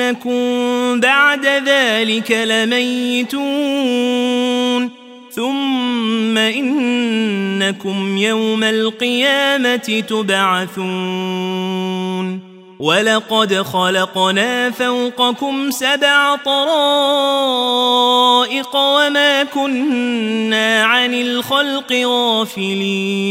انكم بعد ذلك لميتون ثم انكم يوم القيامه تبعثون ولقد خلقنا فوقكم سبع طرائق وما كنا عن الخلق غافلين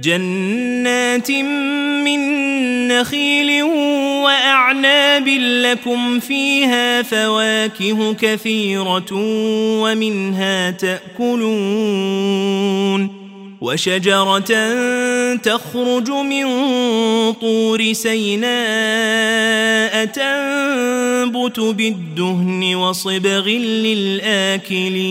جنات من نخيل وأعناب لكم فيها فواكه كثيرة ومنها تأكلون وشجرة تخرج من طور سيناء تنبت بالدهن وصبغ للآكلين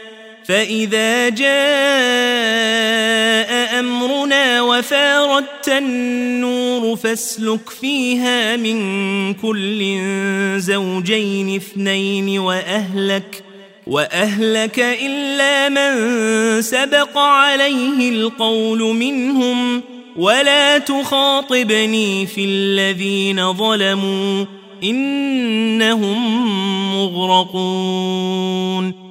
فإذا جاء أمرنا وفاردت النور فاسلك فيها من كل زوجين اثنين وأهلك وأهلك إلا من سبق عليه القول منهم ولا تخاطبني في الذين ظلموا إنهم مغرقون.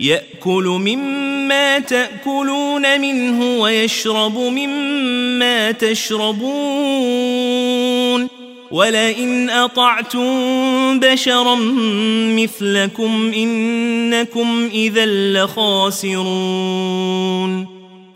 يأكل مما تأكلون منه ويشرب مما تشربون. ولئن أطعتم بشرا مثلكم إنكم إذا لخاسرون.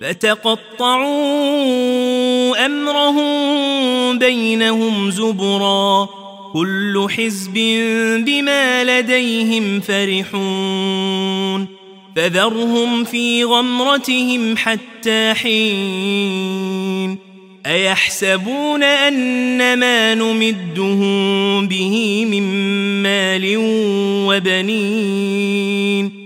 فتقطعوا أمرهم بينهم زبرا كل حزب بما لديهم فرحون فذرهم في غمرتهم حتى حين أيحسبون ان ما نمدهم به من مال وبنين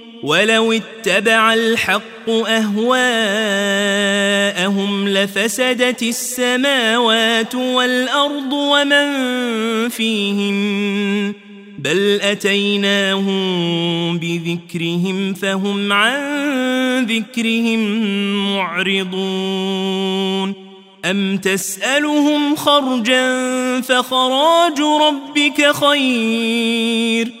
ولو اتبع الحق أهواءهم لفسدت السماوات والأرض ومن فيهن بل أتيناهم بذكرهم فهم عن ذكرهم معرضون أم تسألهم خرجا فخراج ربك خير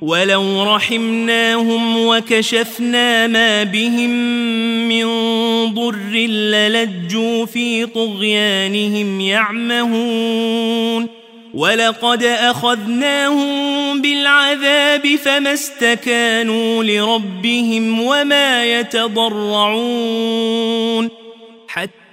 ولو رحمناهم وكشفنا ما بهم من ضر للجوا في طغيانهم يعمهون ولقد أخذناهم بالعذاب فما استكانوا لربهم وما يتضرعون حتى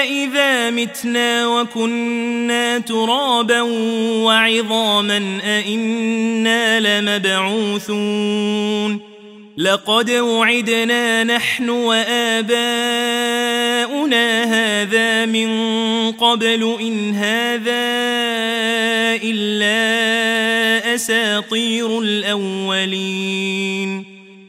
أئذا متنا وكنا ترابا وعظاما أئنا لمبعوثون لقد وعدنا نحن وآباؤنا هذا من قبل إن هذا إلا أساطير الأولين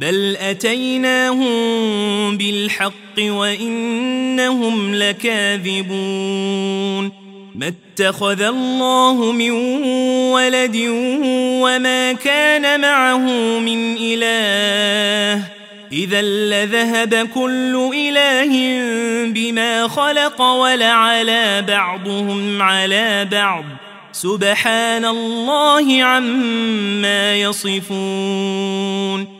بل أتيناهم بالحق وإنهم لكاذبون ما اتخذ الله من ولد وما كان معه من إله إذا لذهب كل إله بما خلق ولعلى بعضهم على بعض سبحان الله عما يصفون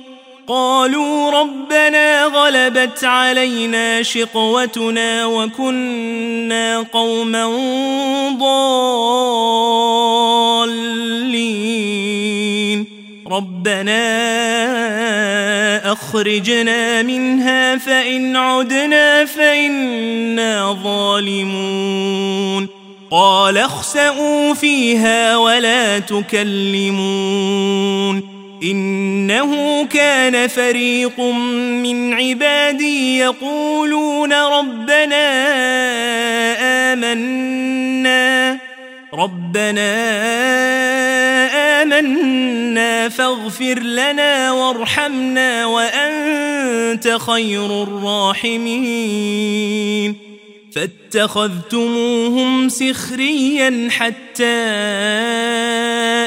قالوا ربنا غلبت علينا شقوتنا وكنا قوما ضالين. ربنا أخرجنا منها فإن عدنا فإنا ظالمون. قال اخسأوا فيها ولا تكلمون. إنه كان فريق من عبادي يقولون ربنا آمنا ربنا آمنا فاغفر لنا وارحمنا وأنت خير الراحمين. فاتخذتموهم سخريا حتى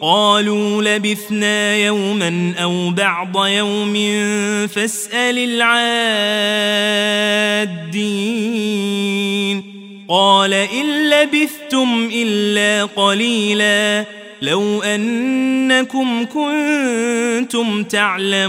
قالوا لبثنا يوما أو بعض يوم فاسأل العادين. قال إن لبثتم إلا قليلا. لو أنكم كنتم تعلمون.